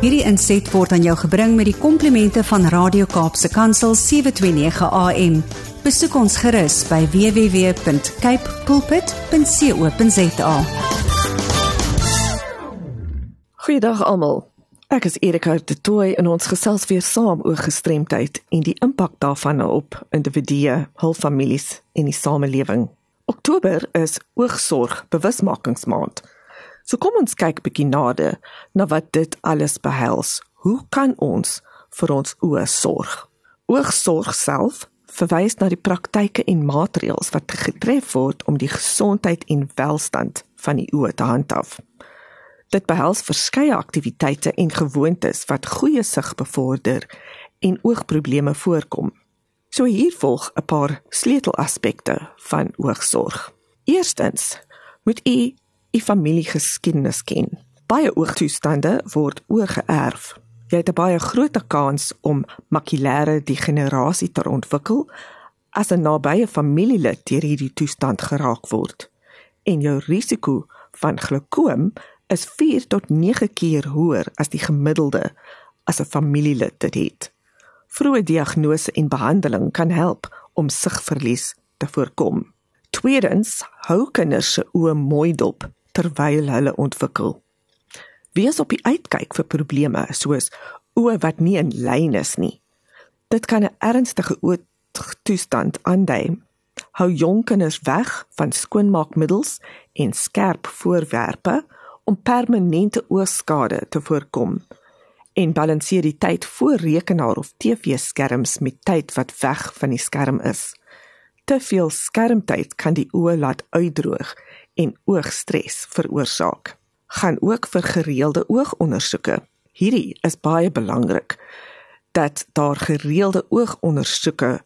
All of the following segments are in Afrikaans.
Hierdie inset word aan jou gebring met die komplimente van Radio Kaapse Kansel 729 AM. Besoek ons gerus by www.cape pulpit.co.za. Goeiedag almal. Ek is Erika de Tooy en ons gesels weer saam oor gestremdheid en die impak daarvan op individue, hul families en die samelewing. Oktober is oogsorg bewusmakingsmaand. So kom ons kyk bietjie nader na wat dit alles behels. Hoe kan ons vir ons oë sorg? Oogsorg self verwys na die praktyke en maatreëls wat getref word om die gesondheid en welstand van die oë te handhaaf. Dit behels verskeie aktiwiteite en gewoontes wat goeie sig bevorder en oogprobleme voorkom. So hier volg 'n paar sleutelaspekte van oogsorg. Eerstens moet u u familiegeskiedenis ken. Baie oogtoestande word oorgeerf. Jy het 'n baie groot kans om makulêre degenerasie te ontwikkel as 'n nabye familielid deur hierdie toestand geraak word. En jou risiko van glaukoom is 4 tot 9 keer hoër as die gemiddelde as 'n familielid dit het. Vroeë diagnose en behandeling kan help om sigverlies te voorkom. Tweedens, hou kinders se oë mooi dop terwyl hulle ontwikkel. Wees op die uitkyk vir probleme soos oë wat nie in lyn is nie. Dit kan 'n ernstige oogtoestand aandui. Hou jong kinders weg van skoonmaakmiddels en skerp voorwerpe om permanente oogskade te voorkom. En balanseer die tyd voor rekenaar of TV-skerms met tyd wat weg van die skerm is. Te veel skermtyd kan die oë laat uitdroog en oogstres veroorsaak. Gaan ook vir gereelde oogondersoeke. Hierdie is baie belangrik dat daar gereelde oogondersoeke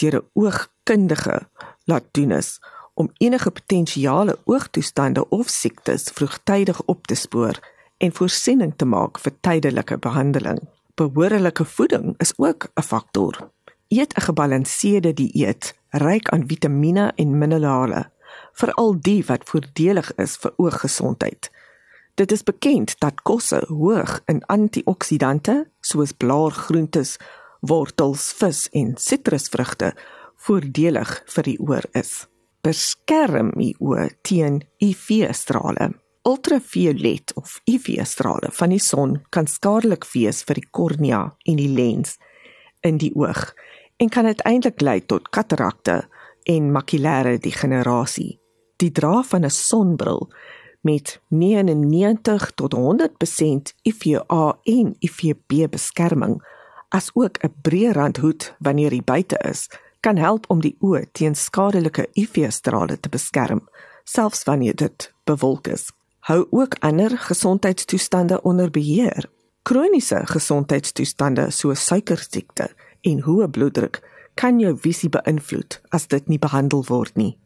deur 'n oogkundige laat doen is om enige potensiale oogtoestande of siektes vroegtydig op te spoor en voorsiening te maak vir tydelike behandeling. Behoorlike voeding is ook 'n faktor. Eet 'n gebalanseerde dieet ryk aan vitamiene en minerale veral die wat voordelig is vir ooggesondheid. Dit is bekend dat kosse hoog in antioksidante soos blaargroentes, wortels, vis en sitrusvrugte voordelig vir die oor is. Beskerm die oë teen UV-strale. Ultraviolet of UV-strale van die son kan skadelik wees vir die kornea en die lens in die oog en kan uiteindelik lei tot katarakte en makulêre degenerasie die dra van 'n sonbril met 99 tot 100% UVA en UVB beskerming as ook 'n breë randhoed wanneer jy buite is kan help om die oë teen skadelike UV-strale te beskerm selfs wanneer dit bewolk is. Hou ook ander gesondheidstoestande onder beheer. Kroniese gesondheidstoestande soos suikersiekte en hoë bloeddruk kan jou visie beïnvloed as dit nie behandel word nie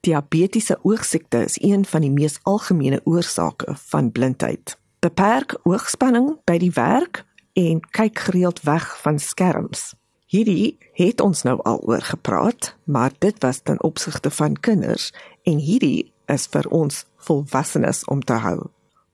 Diabetiese oogsiekte is een van die mees algemene oorsake van blindheid. Beperk oogspanning by die werk en kyk gereeld weg van skerms. Hierdie het ons nou al oor gepraat, maar dit was ten opsigte van kinders en hierdie is vir ons volwassenes om te hou.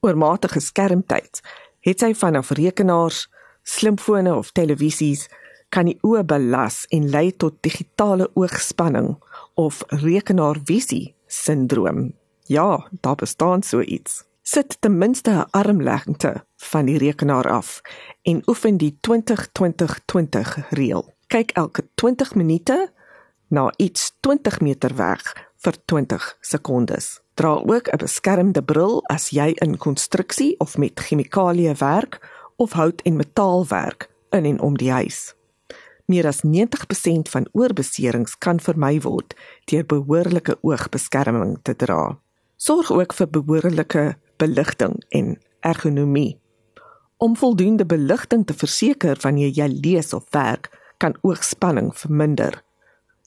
Oormatige skermtyd het sy vanaf rekenaars, slimfone of televisies kan die oë belas en lei tot digitale oogspanning of rekenaarvisie sindroom. Ja, daar bestaan so iets. Sit ten minste 'n armlengte van die rekenaar af en oefen die 20-20-20 reël. Kyk elke 20 minute na iets 20 meter weg vir 20 sekondes. Dra ook 'n beskermde bril as jy in konstruksie of met chemikalieë werk of hout en metaal werk in en om die huis. Meer as 90% van oorbeserings kan vermy word deur behoorlike oogbeskerming te dra. Sorg ook vir behoorlike beligting en ergonomie. Om voldoende beligting te verseker wanneer jy lees of werk, kan oogspanning verminder.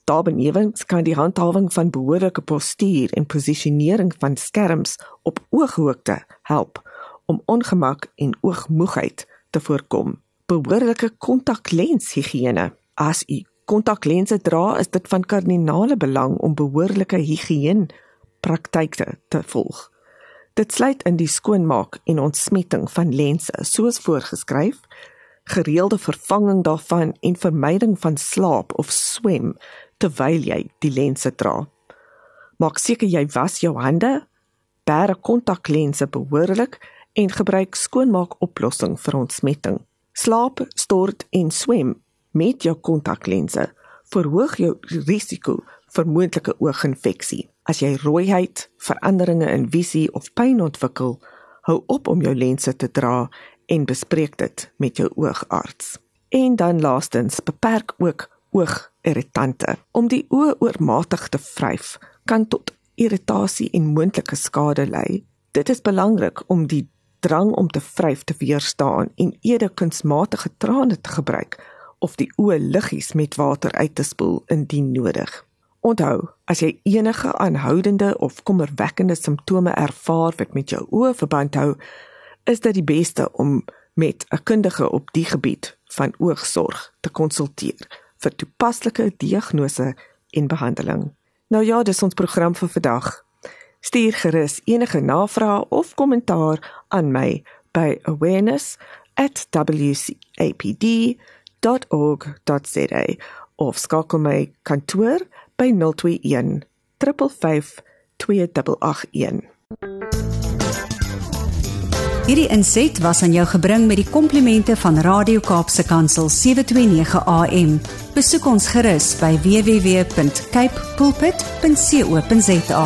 Daarbenewens kan die handhawing van behoorlike postuur en posisionering van skerms op ooghoogte help om ongemak en oogmoegheid te voorkom behoorlike kontaklenshigiëne. As u kontaklense dra, is dit van kardinale belang om behoorlike higiëne praktyke te volg. Dit sluit in die skoonmaak en ontsmetting van lense soos voorgeskryf, gereelde vervanging daarvan en vermyding van slaap of swem terwyl jy die lense dra. Maak seker jy was jou hande, bære kontaklense behoorlik en gebruik skoonmaakoplossing vir ontsmetting. Slaap, stort en swem met jou kontaklense verhoog jou risiko vir moontlike ooginfeksie. As jy rooiheid, veranderinge in visie of pyn ontwikkel, hou op om jou lense te dra en bespreek dit met jou oogarts. En dan laastens, beperk ook oogirritante. Om die oë oormatig te vryf kan tot irritasie en moontlike skade lei. Dit is belangrik om die drang om te vryf te weerstaan en eerder kunsmatige trane te gebruik of die oë liggies met water uit te spoel indien nodig. Onthou, as jy enige aanhoudende of kommerwekkende simptome ervaar wat met jou oë verband hou, is dit die beste om met 'n kundige op die gebied van oogsorg te konsulteer vir toepaslike diagnose en behandeling. Nou ja, dis ons program vir vandag. Stuur gerus enige navrae of kommentaar aan my by awareness@wcapd.org.za of skakel my kantoor by 021 355 2881. Hierdie inset was aan jou gebring met die komplimente van Radio Kaapse Kansel 729 AM. Besoek ons gerus by www.cape pulpit.co.za.